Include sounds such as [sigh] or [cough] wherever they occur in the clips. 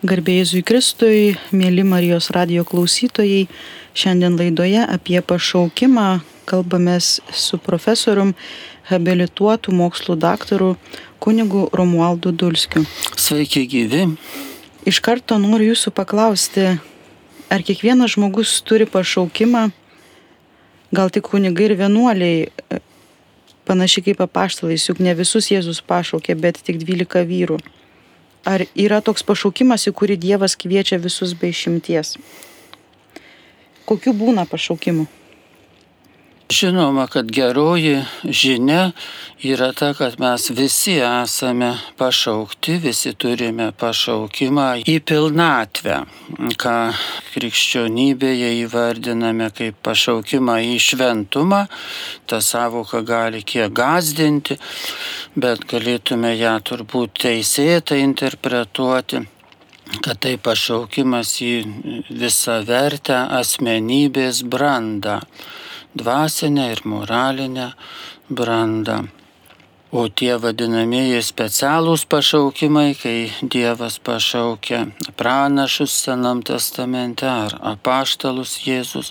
Garbėjai Kristui, mėly Marijos radio klausytojai, šiandien laidoje apie pašaukimą kalbamės su profesorium, habilituotų mokslų daktaru kunigu Romualdu Dulskiu. Sveiki gyvi. Iš karto noriu jūsų paklausti, ar kiekvienas žmogus turi pašaukimą, gal tik kunigai ir vienuoliai, panašiai kaip apaštalais, juk ne visus Jėzus pašaukė, bet tik 12 vyrų. Ar yra toks pašaukimas, į kurį Dievas kviečia visus be išimties? Kokių būna pašaukimų? Žinoma, kad geroji žinia yra ta, kad mes visi esame pašaukti, visi turime pašaukimą į pilnatvę, ką krikščionybėje įvardiname kaip pašaukimą į šventumą. Ta savoka gali kiek gazdinti, bet galėtume ją turbūt teisėtai interpretuoti kad tai pašaukimas į visą vertę asmenybės brandą dvasinę ir moralinę brandą. O tie vadinamieji specialūs pašaukimai, kai Dievas pašaukia pranašus Senam testamente ar apaštalus Jėzus,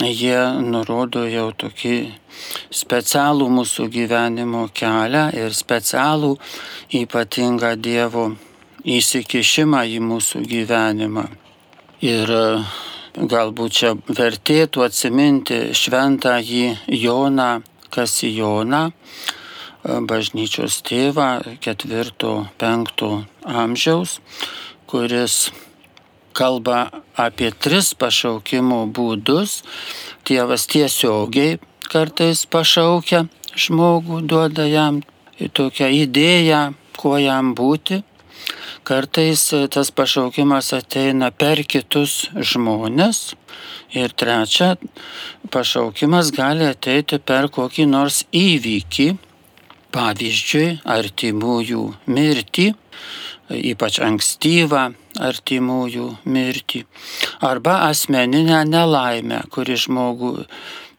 jie nurodo jau tokį specialų mūsų gyvenimo kelią ir specialų ypatingą Dievo įsikišimą į mūsų gyvenimą. Ir Galbūt čia vertėtų atsiminti šventąjį Joną Kasijoną, bažnyčios tėvą ketvirto, penkto amžiaus, kuris kalba apie tris pašaukimo būdus. Tėvas tiesiogiai kartais pašaukia žmogų, duoda jam tokią idėją, kuo jam būti. Kartais e, tas pašaukimas ateina per kitus žmonės. Ir trečia, pašaukimas gali ateiti per kokį nors įvykį, pavyzdžiui, artimųjų mirtį, ypač ankstyvą artimųjų mirtį, arba asmeninę nelaimę, kuri žmogų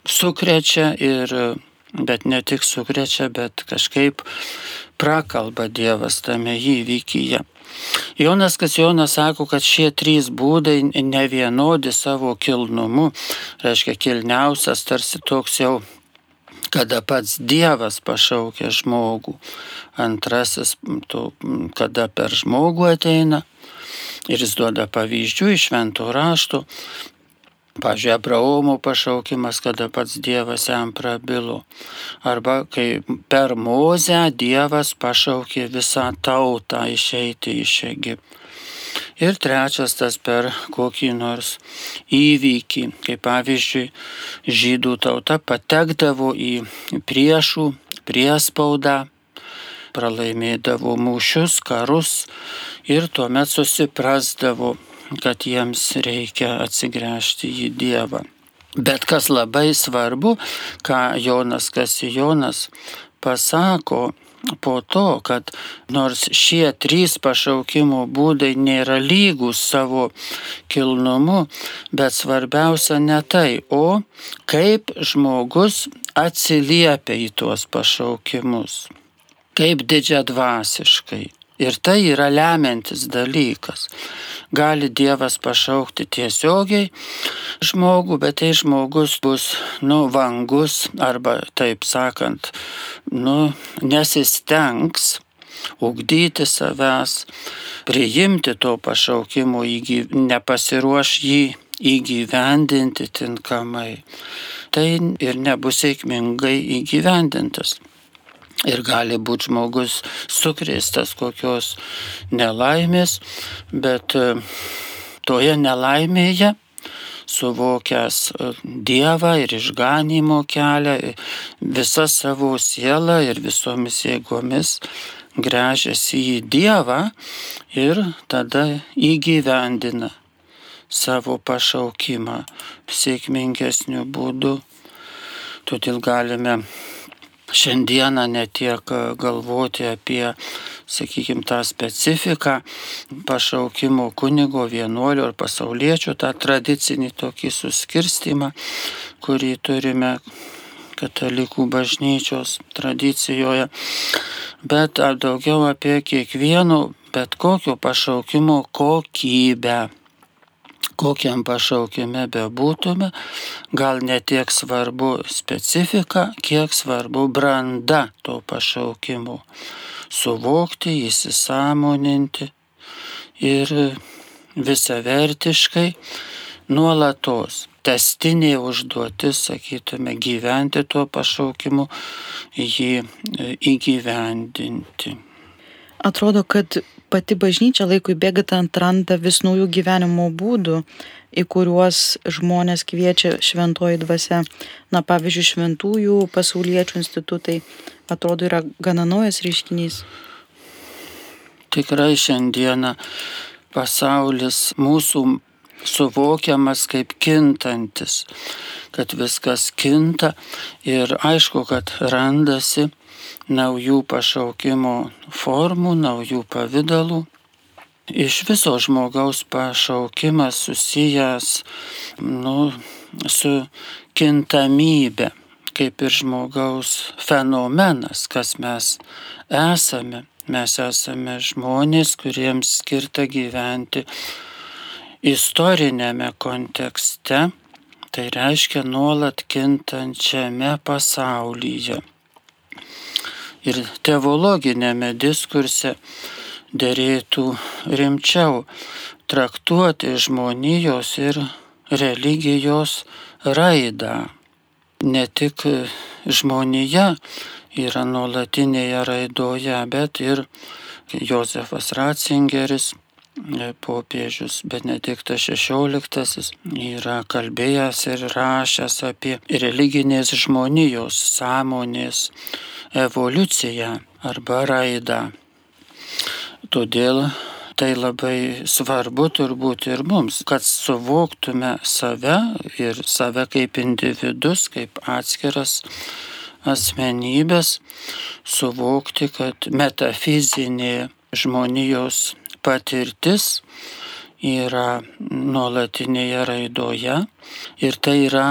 sukrečia ir, bet ne tik sukrečia, bet kažkaip prakalba Dievas tame įvykyje. Jonas Kasjonas sako, kad šie trys būdai ne vienodi savo kilnumu, reiškia kilniausias tarsi toks jau kada pats Dievas pašaukia žmogų. Antrasis, to, kada per žmogų ateina. Ir jis duoda pavyzdžių iš šventų raštų. Pavyzdžiui, Abraomo pašaukimas, kada pats Dievas jam prabilo. Arba kai per Mozę Dievas pašaukė visą tautą išeiti iš Egipto. Ir trečias tas per kokį nors įvykį, kaip pavyzdžiui, žydų tauta patekdavo į priešų priespaudą, pralaimėdavo mūšius, karus ir tuomet susiprasdavo kad jiems reikia atsigręžti į Dievą. Bet kas labai svarbu, ką Jonas Kasijonas pasako po to, kad nors šie trys pašaukimo būdai nėra lygus savo kilnumu, bet svarbiausia ne tai, o kaip žmogus atsiliepia į tuos pašaukimus, kaip didžia dvasiškai. Ir tai yra lemiantis dalykas gali Dievas pašaukti tiesiogiai žmogų, bet tai žmogus bus, nu, vangus arba, taip sakant, nu, nesistengs ugdyti savęs, priimti to pašaukimo, nepasiruoš jį įgyvendinti tinkamai. Tai ir nebus sėkmingai įgyvendintas. Ir gali būti žmogus sukrėstas kokios nelaimės, bet e, toje nelaimėje suvokęs e, Dievą ir išganimo kelią, e, visą savo sielą ir visomis jėgomis grežiasi į Dievą ir tada įgyvendina savo pašaukimą sėkmingesniu būdu. Todėl galime šiandieną ne tiek galvoti apie, sakykime, tą specifiką pašaukimo kunigo, vienuolio ar pasaulietčio, tą tradicinį tokį suskirstimą, kurį turime katalikų bažnyčios tradicijoje, bet daugiau apie kiekvieno bet kokio pašaukimo kokybę kokiam pašaukime bebūtume, gal netiek svarbu specifika, kiek svarbu branda to pašaukimo. Suvokti, įsisamoninti ir visavertiškai nuolatos. Testinė užduotis, sakytume, gyventi tuo pašaukimu, jį e, įgyvendinti. Atrodo, kad pati bažnyčia laikui bėgant atranda vis naujų gyvenimo būdų, į kuriuos žmonės kviečia šventoji dvasia. Na, pavyzdžiui, šventųjų pasauliečių institutai atrodo yra gana naujas reiškinys. Tikrai šiandieną pasaulis mūsų suvokiamas kaip kintantis, kad viskas kinta ir aišku, kad randasi naujų pašaukimo formų, naujų pavydalų. Iš viso žmogaus pašaukimas susijęs nu, su kintamybė, kaip ir žmogaus fenomenas, kas mes esame. Mes esame žmonės, kuriems skirta gyventi istorinėme kontekste, tai reiškia nuolat kintančiame pasaulyje. Ir teologinėme diskurse dėrėtų rimčiau traktuoti žmonijos ir religijos raidą. Ne tik žmonija yra nuolatinėje raidoje, bet ir Josefas Ratzingeris, popiežius Benediktas XVI yra kalbėjęs ir rašęs apie religinės žmonijos sąmonės evoliuciją arba raidą. Todėl tai labai svarbu turbūt ir mums, kad suvoktume save ir save kaip individus, kaip atskiras asmenybės, suvokti, kad metafizinė žmonijos patirtis yra nuolatinėje raidoje ir tai yra,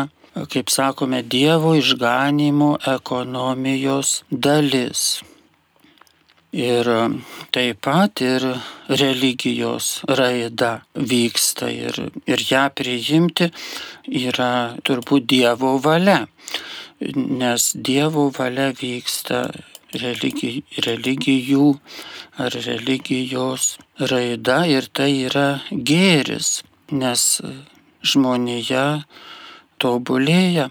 kaip sakome, Dievo išganimo ekonomijos dalis. Ir taip pat ir religijos raida vyksta ir, ir ją priimti yra turbūt Dievo valia, nes Dievo valia vyksta religi, religijų ar religijos raida ir tai yra gėris, nes žmonija tobulėja,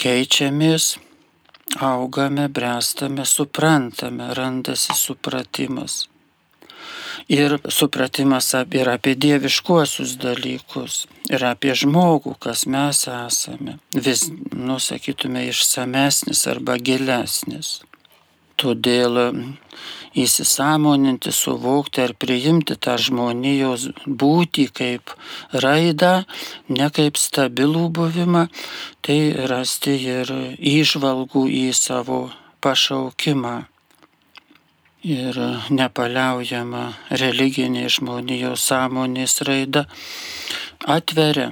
keičiamės, augame, bręstame, suprantame, randasi supratimas. Ir supratimas ir apie dieviškuosius dalykus, ir apie žmogų, kas mes esame, vis, nusakytume, išsamesnis arba gilesnis. Todėl įsisamoninti, suvokti ar priimti tą žmonijos būtį kaip raidą, ne kaip stabilų buvimą, tai rasti ir išvalgų į savo pašaukimą. Ir nepaliaujama religinė žmonijos sąmonės raida atveria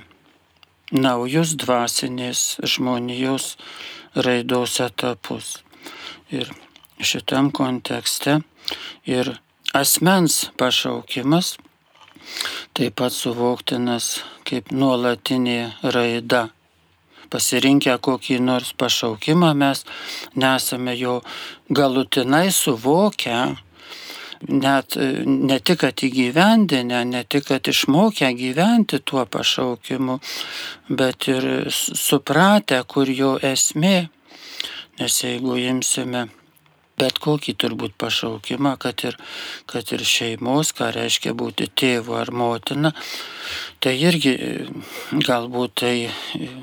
naujus dvasinės žmonijos raidos etapus. Ir šitam kontekste ir asmens pašaukimas taip pat suvoktinas kaip nuolatinė raida. Pasirinkę kokį nors pašaukimą mes nesame jo galutinai suvokę, net ne tik, kad įgyvendinę, ne tik, kad išmokę gyventi tuo pašaukimu, bet ir supratę, kur jo esmė. Nes jeigu imsime bet kokį turbūt pašaukimą, kad ir, kad ir šeimos, ką reiškia būti tėvu ar motina, tai irgi galbūt tai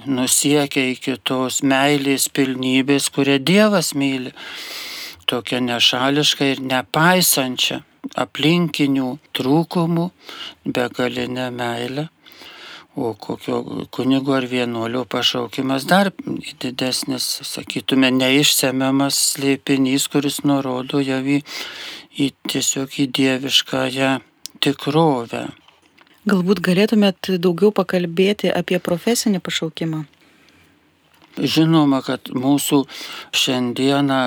nusiekia iki tos meilės pilnybės, kurią Dievas myli, tokia nešališka ir nepaisančia aplinkinių trūkumų, begalinę meilę. O kokio kunigo ar vienuolio pašaukimas dar didesnis, sakytume, neišsemiamas slėpinys, kuris nurodo jau į, į tiesiog į dieviškąją tikrovę. Galbūt galėtumėt daugiau pakalbėti apie profesinį pašaukimą? Žinoma, kad mūsų šiandieną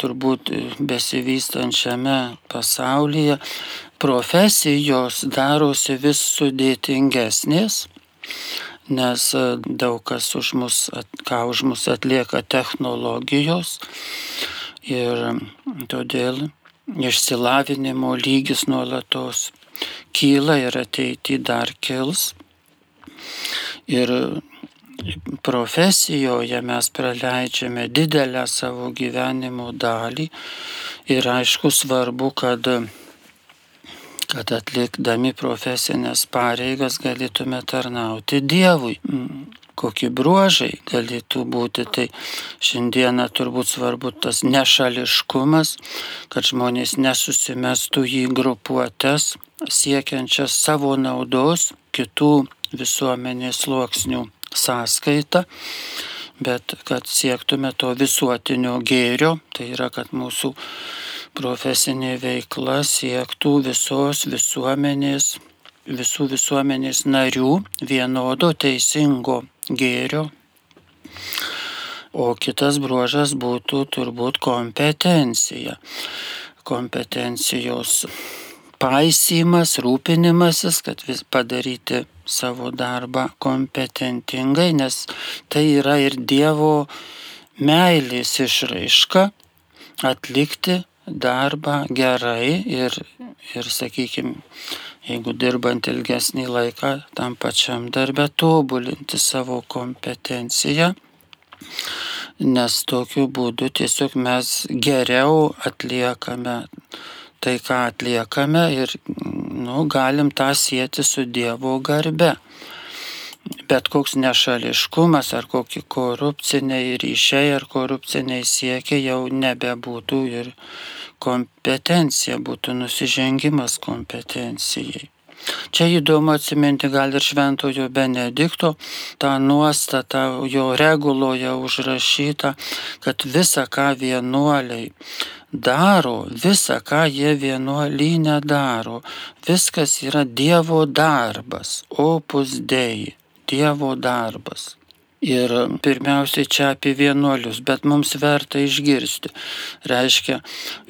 turbūt besivystančiame pasaulyje profesijos darosi vis sudėtingesnės, nes e, daug kas už mus, ką už mus atlieka technologijos ir todėl išsilavinimo lygis nuolatos kyla ir ateity dar kils. Ir profesijoje mes praleidžiame didelę savo gyvenimo dalį ir aišku svarbu, kad, kad atlikdami profesinės pareigas galėtume tarnauti Dievui. Kokie bruožai galėtų būti, tai šiandieną turbūt svarbu tas nešališkumas, kad žmonės nesusimestų į grupuotės siekiančias savo naudos kitų visuomenės sluoksnių sąskaita, bet kad siektume to visuotinio gėrio, tai yra, kad mūsų profesinė veikla siektų visos visuomenės, visų visuomenės narių vienodo teisingo gėrio. O kitas bruožas būtų turbūt kompetencija. Kompetencijos paisymas, rūpinimasis, kad vis padaryti savo darbą kompetentingai, nes tai yra ir Dievo meilės išraiška atlikti darbą gerai ir, ir sakykime, jeigu dirbant ilgesnį laiką tam pačiam darbę tobulinti savo kompetenciją, nes tokiu būdu tiesiog mes geriau atliekame tai, ką atliekame ir nu, galim tą sieti su Dievo garbe. Bet koks nešališkumas ar kokie korupciniai ryšiai ar korupciniai siekiai jau nebebūtų ir kompetencija, būtų nusižengimas kompetencijai. Čia įdomu atsiminti gal ir Šventojo Benedikto tą nuostatą jo reguloje užrašytą, kad visa, ką vienuoliai daro visą, ką jie vienuolynę daro. Viskas yra Dievo darbas, opus dei, Dievo darbas. Ir pirmiausiai čia apie vienuolius, bet mums verta išgirsti. Reiškia,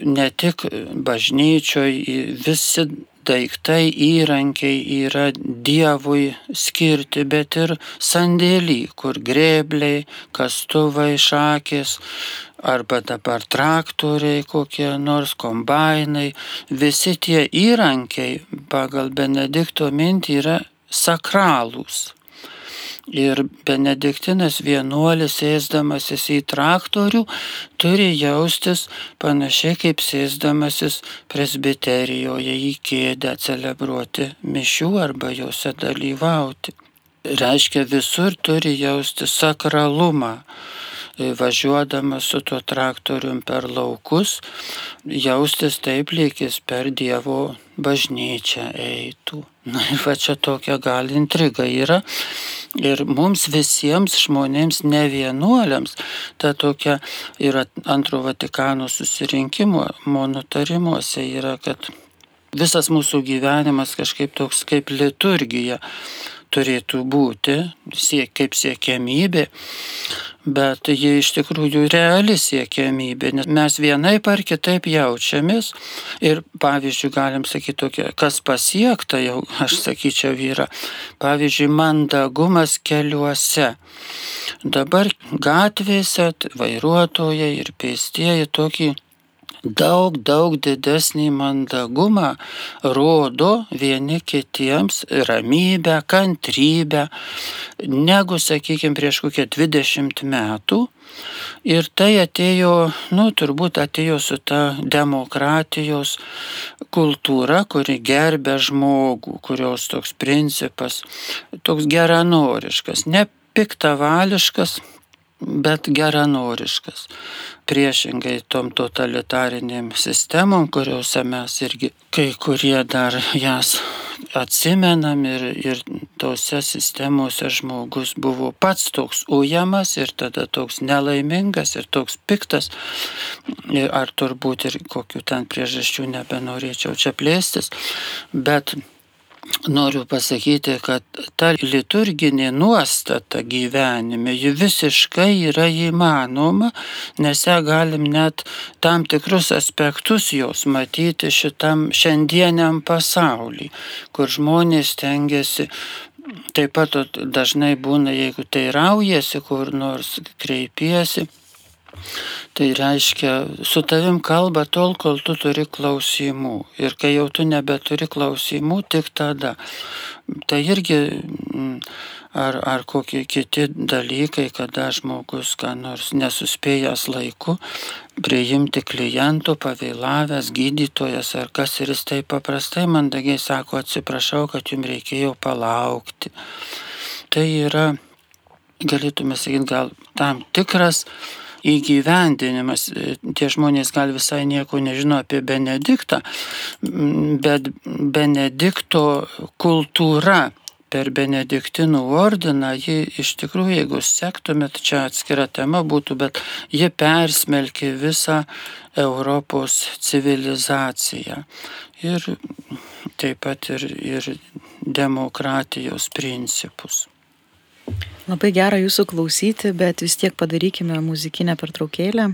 ne tik bažnyčioje visi daiktai, įrankiai yra Dievui skirti, bet ir sandėly, kur grebliai, kastuvai, šakės, arba dabar traktoriai kokie nors, kombainai, visi tie įrankiai pagal Benedikto mintį yra sakralūs. Ir Benediktinas vienuolis sėsdamasis į traktorių turi jaustis panašiai kaip sėsdamasis presbiterijoje į kėdę celebruoti mišių arba juose dalyvauti. Reiškia visur turi jausti sakralumą važiuodamas su tuo traktorium per laukus, jaustis taip, lyg jis per Dievo bažnyčią eitų. Na ir va čia tokia gal intriga yra. Ir mums visiems žmonėms, ne vienuoliams, ta tokia yra antro Vatikano susirinkimo monotarimuose yra, kad visas mūsų gyvenimas kažkaip toks kaip liturgija turėtų būti, siek, kaip siekiamybė, bet ji iš tikrųjų reali siekiamybė, nes mes vienaip ar kitaip jaučiamės ir pavyzdžiui galim sakyti tokia, kas pasiekta jau, aš sakyčiau, yra, pavyzdžiui, mandagumas keliuose. Dabar gatvėse vairuotojai ir pėstieji tokį daug, daug didesnį mandagumą rodo vieni kitiems ramybę, kantrybę, negu, sakykime, prieš kokią 20 metų. Ir tai atėjo, nu, turbūt atėjo su ta demokratijos kultūra, kuri gerbė žmogų, kurios toks principas, toks geranoriškas, ne piktavališkas, bet geranoriškas. Priešingai tom totalitariniam sistemom, kuriuose mes irgi kai kurie dar jas atsimenam ir, ir tose sistemose žmogus buvo pats toks ujamas ir tada toks nelaimingas ir toks piktas, ar turbūt ir kokiu ten priežasčių nebenorėčiau čia plėstis, bet noriu pasakyti, kad ta liturginė nuostata gyvenime, ji visiškai yra įmanoma, nes ją galim net tam tikrus aspektus jos matyti šitam šiandieniam pasauliui, kur žmonės tengiasi Taip pat dažnai būna, jeigu tai raujasi, kur nors kreipiesi, Tai reiškia, su tavim kalba tol, kol tu turi klausimų. Ir kai jau tu nebeturi klausimų, tik tada. Tai irgi mm, ar, ar kokie kiti dalykai, kada žmogus, ką nors nesuspėjęs laiku, priimti klientų, pavėlavęs gydytojas ar kas ir jis taip paprastai mandagiai sako, atsiprašau, kad jums reikėjo palaukti. Tai yra, galėtume sakyti, gal tam tikras įgyvendinimas. Tie žmonės gal visai nieko nežino apie Benediktą, bet Benedikto kultūra per Benediktinų ordiną, ji iš tikrųjų, jeigu sektumėt, čia atskira tema būtų, bet ji persmelkė visą Europos civilizaciją. Ir taip pat ir, ir demokratijos principus. Labai gera jūsų klausyti, bet vis tiek padarykime muzikinę pertraukėlę.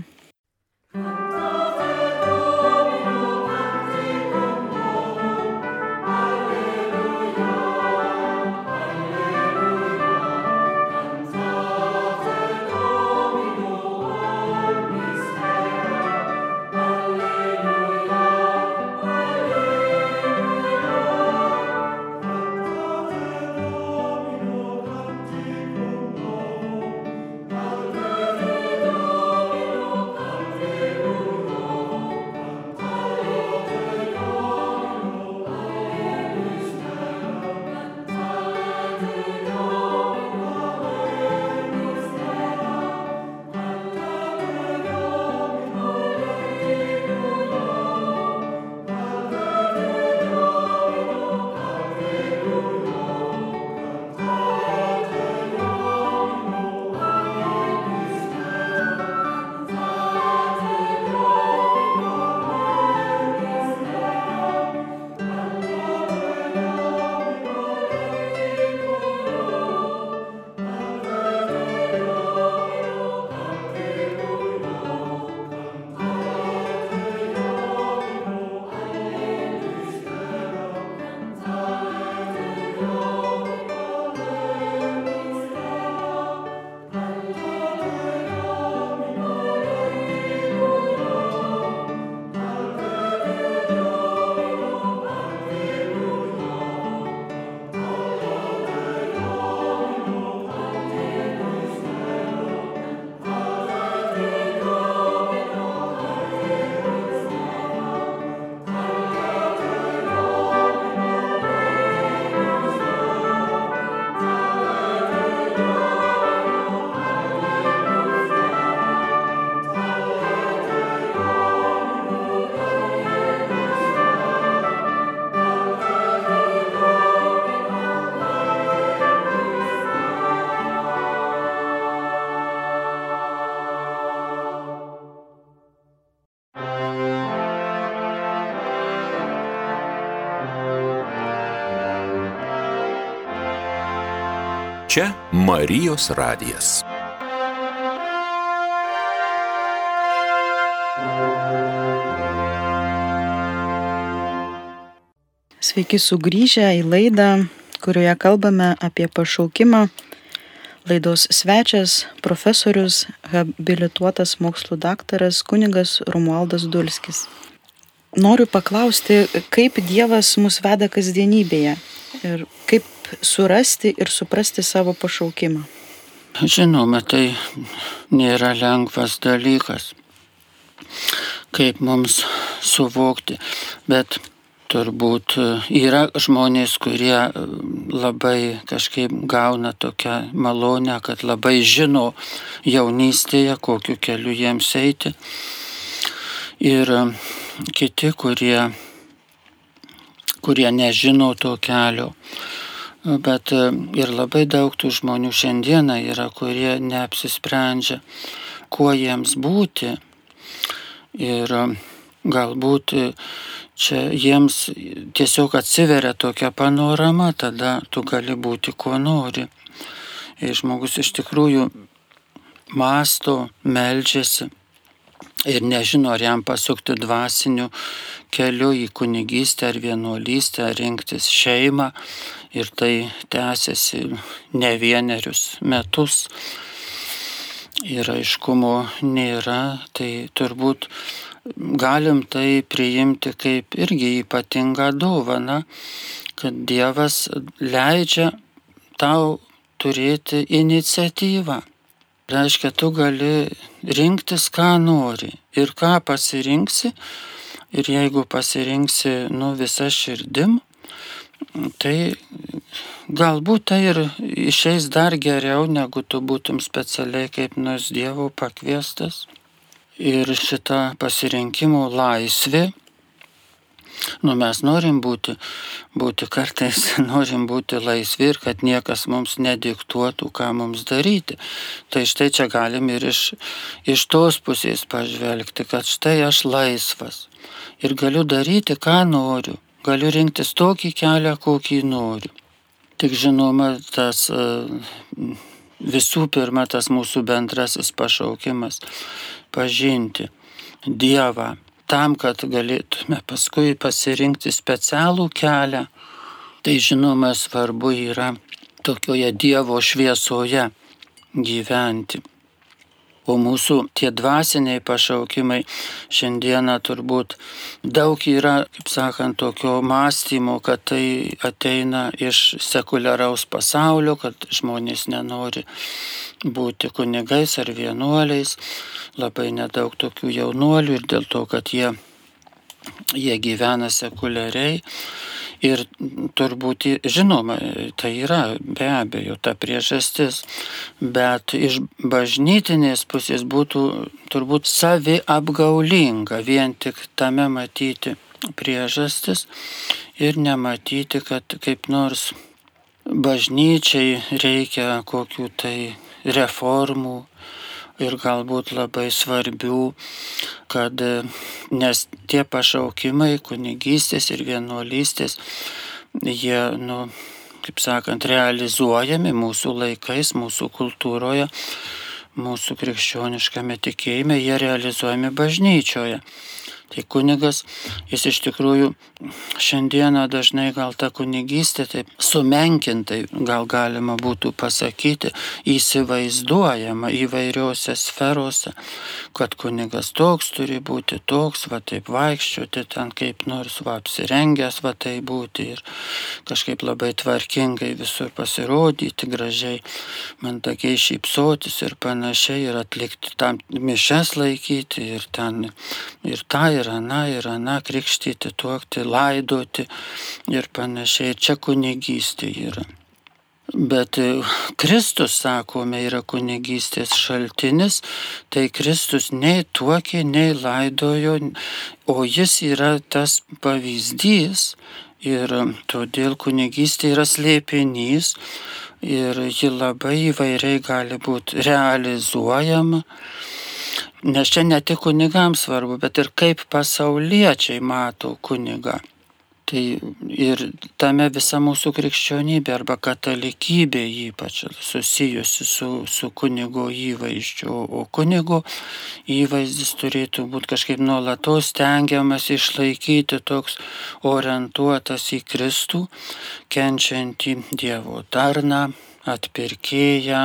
Čia Marijos radijas. Sveiki sugrįžę į laidą, kurioje kalbame apie pašaukimą. Laidos svečias profesorius, habilituotas mokslo daktaras kunigas Romualdas Dulskis. Noriu paklausti, kaip Dievas mus veda kasdienybėje ir kaip surasti ir suprasti savo pašaukimą? Žinoma, tai nėra lengvas dalykas, kaip mums suvokti, bet turbūt yra žmonės, kurie labai kažkaip gauna tokią malonę, kad labai žino jaunystėje, kokiu keliu jiems eiti. Ir kiti, kurie, kurie nežino to kelio. Bet e, ir labai daug tų žmonių šiandieną yra, kurie neapsisprendžia, kuo jiems būti. Ir e, galbūt čia jiems tiesiog atsiveria tokia panorama, tada tu gali būti kuo nori. Ir žmogus iš tikrųjų masto, melžiasi ir nežino, ar jam pasukti dvasiniu keliu į kunigystę ar vienuolystę, ar rinktis šeimą. Ir tai tęsiasi ne vienerius metus. Ir aiškumo nėra, tai turbūt galim tai priimti kaip irgi ypatingą dovaną, kad Dievas leidžia tau turėti iniciatyvą. Reiškia, tu gali rinktis, ką nori ir ką pasirinksi. Ir jeigu pasirinksi, nu, visą širdim, tai galbūt tai ir išeis dar geriau, negu tu būtum specialiai kaip nors Dievo pakviestas. Ir šita pasirinkimo laisvė Nu, mes norim būti, būti kartais, [laughs] norim būti laisvi ir kad niekas mums nediktuotų, ką mums daryti. Tai štai čia galim ir iš, iš tos pusės pažvelgti, kad štai aš laisvas ir galiu daryti, ką noriu. Galiu rinktis tokį kelią, kokį noriu. Tik žinoma, tas visų pirma, tas mūsų bendrasis pašaukimas - pažinti Dievą tam, kad galėtume paskui pasirinkti specialų kelią, tai žinoma svarbu yra tokioje Dievo šviesoje gyventi. O mūsų tie dvasiniai pašaukimai šiandieną turbūt daug yra, kaip sakant, tokio mąstymo, kad tai ateina iš sekuliaraus pasaulio, kad žmonės nenori būti kunigais ar vienuoliais. Labai nedaug tokių jaunuolių ir dėl to, kad jie, jie gyvena sekuliariai Ir turbūt, žinoma, tai yra be abejo ta priežastis, bet iš bažnytinės pusės būtų turbūt savi apgaulinga vien tik tame matyti priežastis ir nematyti, kad kaip nors bažnyčiai reikia kokių tai reformų, ir galbūt labai svarbių, kad nes tie pašaukimai kunigystės ir vienuolystės, jie, nu, kaip sakant, realizuojami mūsų laikais, mūsų kultūroje, mūsų krikščioniškame tikėjime, jie realizuojami bažnyčioje. Tai kunigas, jis iš tikrųjų šiandieną dažnai gal ta kunigystė taip sumenkintai, gal galima būtų pasakyti, įsivaizduojama įvairiuose sferose, kad kunigas toks turi būti, toks, va taip vaikščioti ten kaip nors, va apsirengęs, va tai būti ir kažkaip labai tvarkingai visur pasirodyti, gražiai, mandagiai šypsotis ir panašiai ir atlikti tam mišes laikyti ir ten ir tą ir ana, ir ana, krikštyti, tuokti, laidoti ir panašiai. Čia kunigystė yra. Bet e, Kristus, sakome, yra kunigystės šaltinis, tai Kristus nei tuokė, nei laidojo, o jis yra tas pavyzdys ir todėl kunigystė yra slėpinys ir ji labai įvairiai gali būti realizuojama. Nes čia ne tik kunigams svarbu, bet ir kaip pasauliečiai mato kunigą. Tai ir tame visa mūsų krikščionybė arba katalikybė ypač susijusi su, su kunigo įvaizdžiu. O kunigo įvaizdis turėtų būti kažkaip nuolatos tengiamas išlaikyti toks orientuotas į Kristų, kenčiantį Dievo tarną, atpirkėją,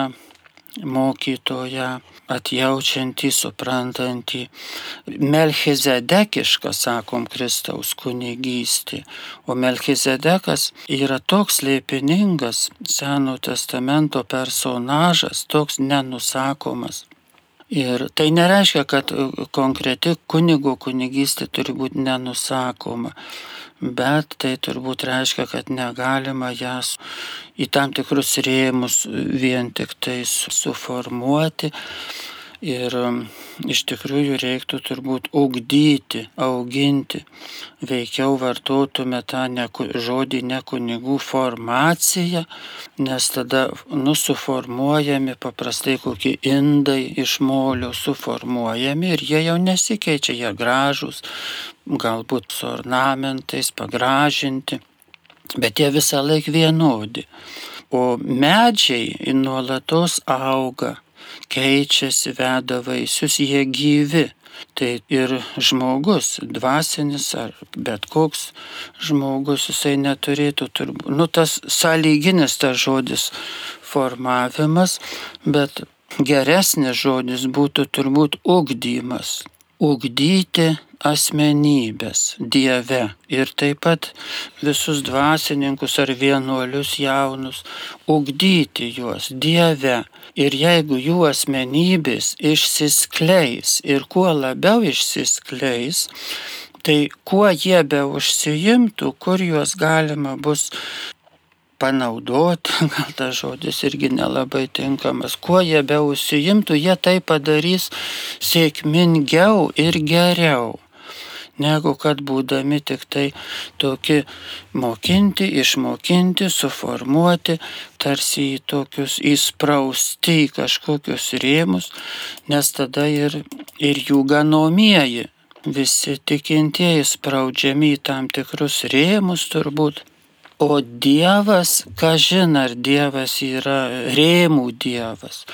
mokytoją, atjaučiantį, suprantantį. Melchizedekiška, sakom, Kristaus kunigystė. O Melchizedekas yra toks lėpiningas Seno testamento personažas, toks nenusakomas. Ir tai nereiškia, kad konkreti kunigo kunigystė turi būti nenusakoma bet tai turbūt reiškia, kad negalima jas į tam tikrus rėmus vien tik tai suformuoti. Ir um, iš tikrųjų reiktų turbūt ugdyti, auginti. Veikiau vartotume tą ne, žodį ne kunigų formaciją, nes tada nusuformuojami paprastai kokie indai iš molio suformuojami ir jie jau nesikeičia, jie gražus, galbūt su ornamentais pagražinti, bet jie visą laiką vienodi. O medžiai nuolatos auga, keičiasi, veda vaisius, jie gyvi. Tai ir žmogus, dvasinis ar bet koks žmogus, jisai neturėtų turbūt, nu tas sąlyginis tas žodis formavimas, bet geresnis žodis būtų turbūt ugdymas. Ugdyti asmenybės Dieve ir taip pat visus dvasininkus ar vienuolius jaunus, ugdyti juos Dieve. Ir jeigu jų asmenybės išsiskleis ir kuo labiau išsiskleis, tai kuo jie be užsijimtų, kur juos galima bus panaudoti, [laughs] gal tas žodis irgi nelabai tinkamas. Kuo jie be užsijimtų, jie tai padarys sėkmingiau ir geriau negu kad būdami tik tai tokie mokinti, išmokinti, suformuoti, tarsi į tokius įsprausti į kažkokius rėmus, nes tada ir, ir jų ganomieji, visi tikintieji spraudžiami į tam tikrus rėmus turbūt O Dievas, ką žin, ar Dievas yra rėmų Dievas,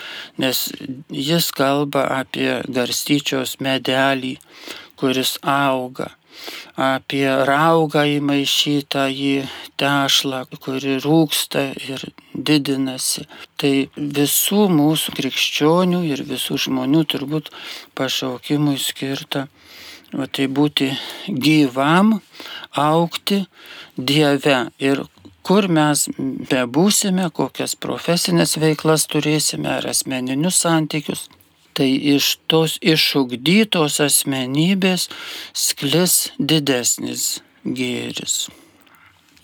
nes jis kalba apie garstyčios medelį, kuris auga, apie raugą įmaišytą į tešlą, kuri rūksta ir didinasi. Tai visų mūsų krikščionių ir visų žmonių turbūt pašaukimui skirta o tai būti gyvam, aukti Dieve ir kur mes bebūsime, kokias profesinės veiklas turėsime ar asmeninius santykius, tai iš tos išugdytos asmenybės sklis didesnis gėris.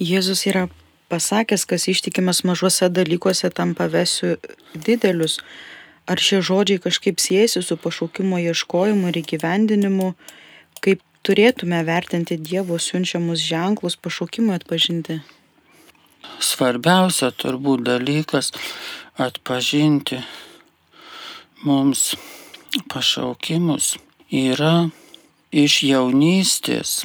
Jėzus yra pasakęs, kas ištikimas mažuose dalykuose tam pavesiu didelius. Ar šie žodžiai kažkaip siejasi su pašaukimo ieškojimu ir įgyvendinimu kaip turėtume vertinti Dievo siunčiamus ženklus pašaukimui atpažinti? Svarbiausia turbūt dalykas atpažinti mums pašaukimus yra iš jaunystės.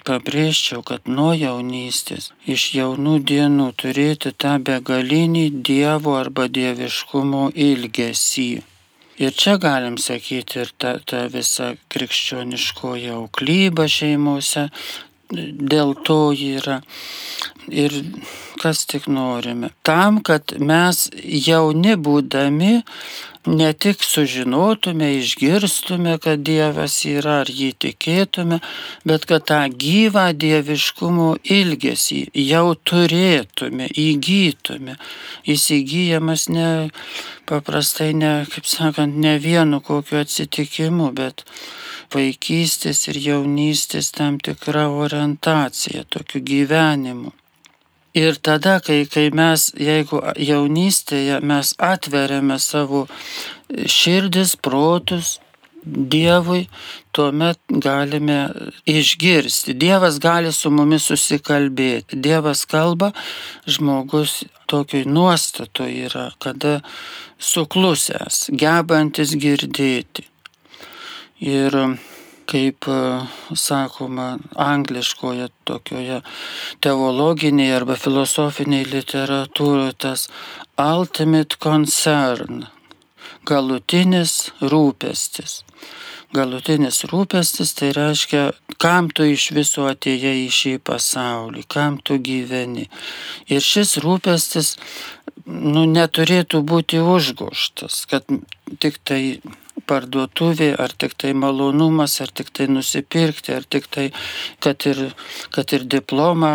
Pabrėžčiau, kad nuo jaunystės, iš jaunų dienų turėti tą begalinį Dievo arba dieviškumo ilgesį Ir čia galim sakyti ir ta, ta visa krikščioniškoji auklyba šeimose, dėl to yra. Ir kas tik norime. Tam, kad mes jauni būdami ne tik sužinotume, išgirstume, kad Dievas yra, ar jį tikėtume, bet kad tą gyvą dieviškumo ilgesį jau turėtume, įgytume. Įsigyjamas ne paprastai, ne, kaip sakant, ne vienu kokiu atsitikimu, bet vaikystės ir jaunystės tam tikra orientacija, tokiu gyvenimu. Ir tada, kai, kai mes, jeigu jaunystėje mes atveriame savo širdis, protus Dievui, tuomet galime išgirsti. Dievas gali su mumis susikalbėti. Dievas kalba, žmogus tokioj nuostatu yra, kada suklusęs, gebantis girdėti. Ir kaip e, sakoma angliškoje tokioje teologinėje arba filosofinėje literatūroje tas ultimate concern, galutinis rūpestis. Galutinis rūpestis tai reiškia, kam tu iš viso atėjai į šį pasaulį, kam tu gyveni. Ir šis rūpestis nu, neturėtų būti užgoštas, kad tik tai parduotuvė, ar tik tai malonumas, ar tik tai nusipirkti, ar tik tai, kad ir, kad ir diplomą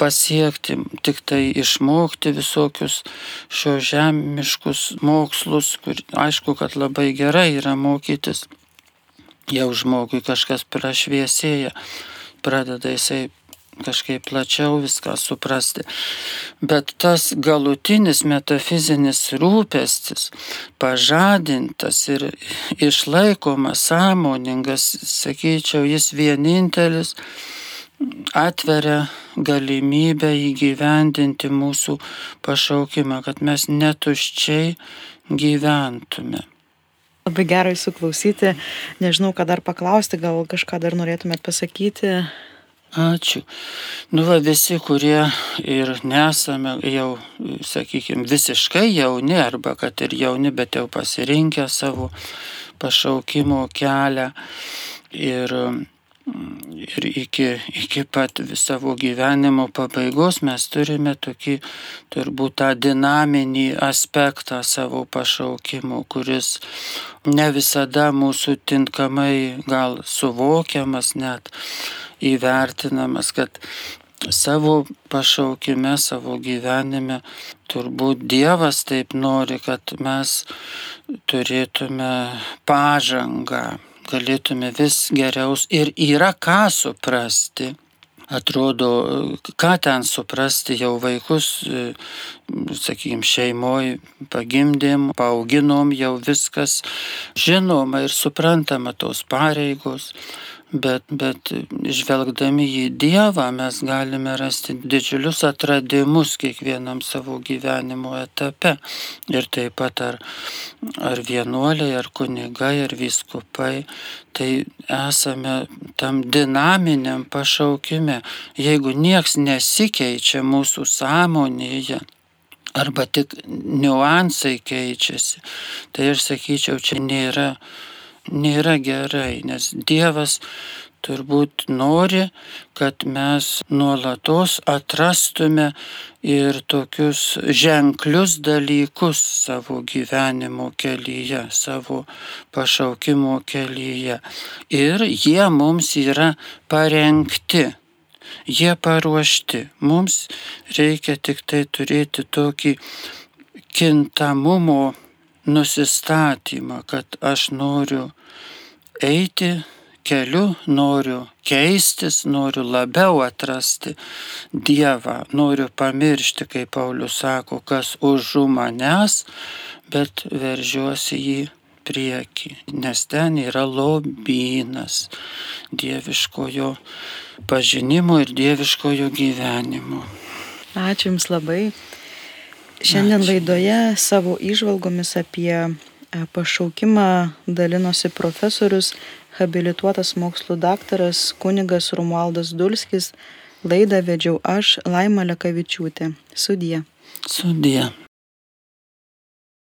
pasiekti, tik tai išmokti visokius šio žemiškus mokslus, kur aišku, kad labai gerai yra mokytis. Jau žmogui kažkas prašviesėja, pradeda jisai kažkaip plačiau viską suprasti. Bet tas galutinis metafizinis rūpestis, pažadintas ir išlaikomas, sąmoningas, sakyčiau, jis vienintelis atveria galimybę įgyvendinti mūsų pašaukimą, kad mes netuščiai gyventume. Labai gerai suklausyti. Nežinau, ką dar paklausti, gal kažką dar norėtumėt pasakyti. Ačiū. Nu, va, visi, kurie ir nesame jau, sakykime, visiškai jauni, arba kad ir jauni, bet jau pasirinkę savo pašaukimo kelią. Ir ir iki, iki pat savo gyvenimo pabaigos mes turime tokį turbūt tą dinaminį aspektą savo pašaukimo, kuris ne visada mūsų tinkamai gal suvokiamas, net įvertinamas, kad savo pašaukime, savo gyvenime turbūt Dievas taip nori, kad mes turėtume pažangą galėtume vis geriau ir yra ką suprasti. Atrodo, ką ten suprasti jau vaikus, sakykime, šeimoje pagimdėm, paauginom, jau viskas žinoma ir suprantama tos pareigos bet, bet žvelgdami į Dievą mes galime rasti didžiulius atradimus kiekvienam savo gyvenimo etape. Ir taip pat ar, ar vienuoliai, ar kunigai, ar viskupai, tai esame tam dinaminiam pašaukime. Jeigu nieks nesikeičia mūsų sąmonėje, arba tik niuansai keičiasi, tai aš sakyčiau, čia nėra nėra gerai, nes Dievas turbūt nori, kad mes nuolatos atrastume ir tokius ženklius dalykus savo gyvenimo kelyje, savo pašaukimo kelyje. Ir jie mums yra parengti. Jie paruošti. Mums reikia tik tai turėti tokį kintamumo nusistatymą, kad aš noriu eiti keliu, noriu keistis, noriu labiau atrasti Dievą, noriu pamiršti, kaip Paulius sako, kas už manęs, bet veržiuosi jį prieki, nes ten yra lobynas dieviškojo pažinimo ir dieviškojo gyvenimo. Ačiū Jums labai. Šiandien Ačiū. laidoje savo išvalgomis apie e, pašaukimą dalinosi profesorius, habilituotas mokslų daktaras kunigas Romualdas Dulskis. Laidą vedžiau aš, Laima Lekavičiūtė. Sudie. Sudie.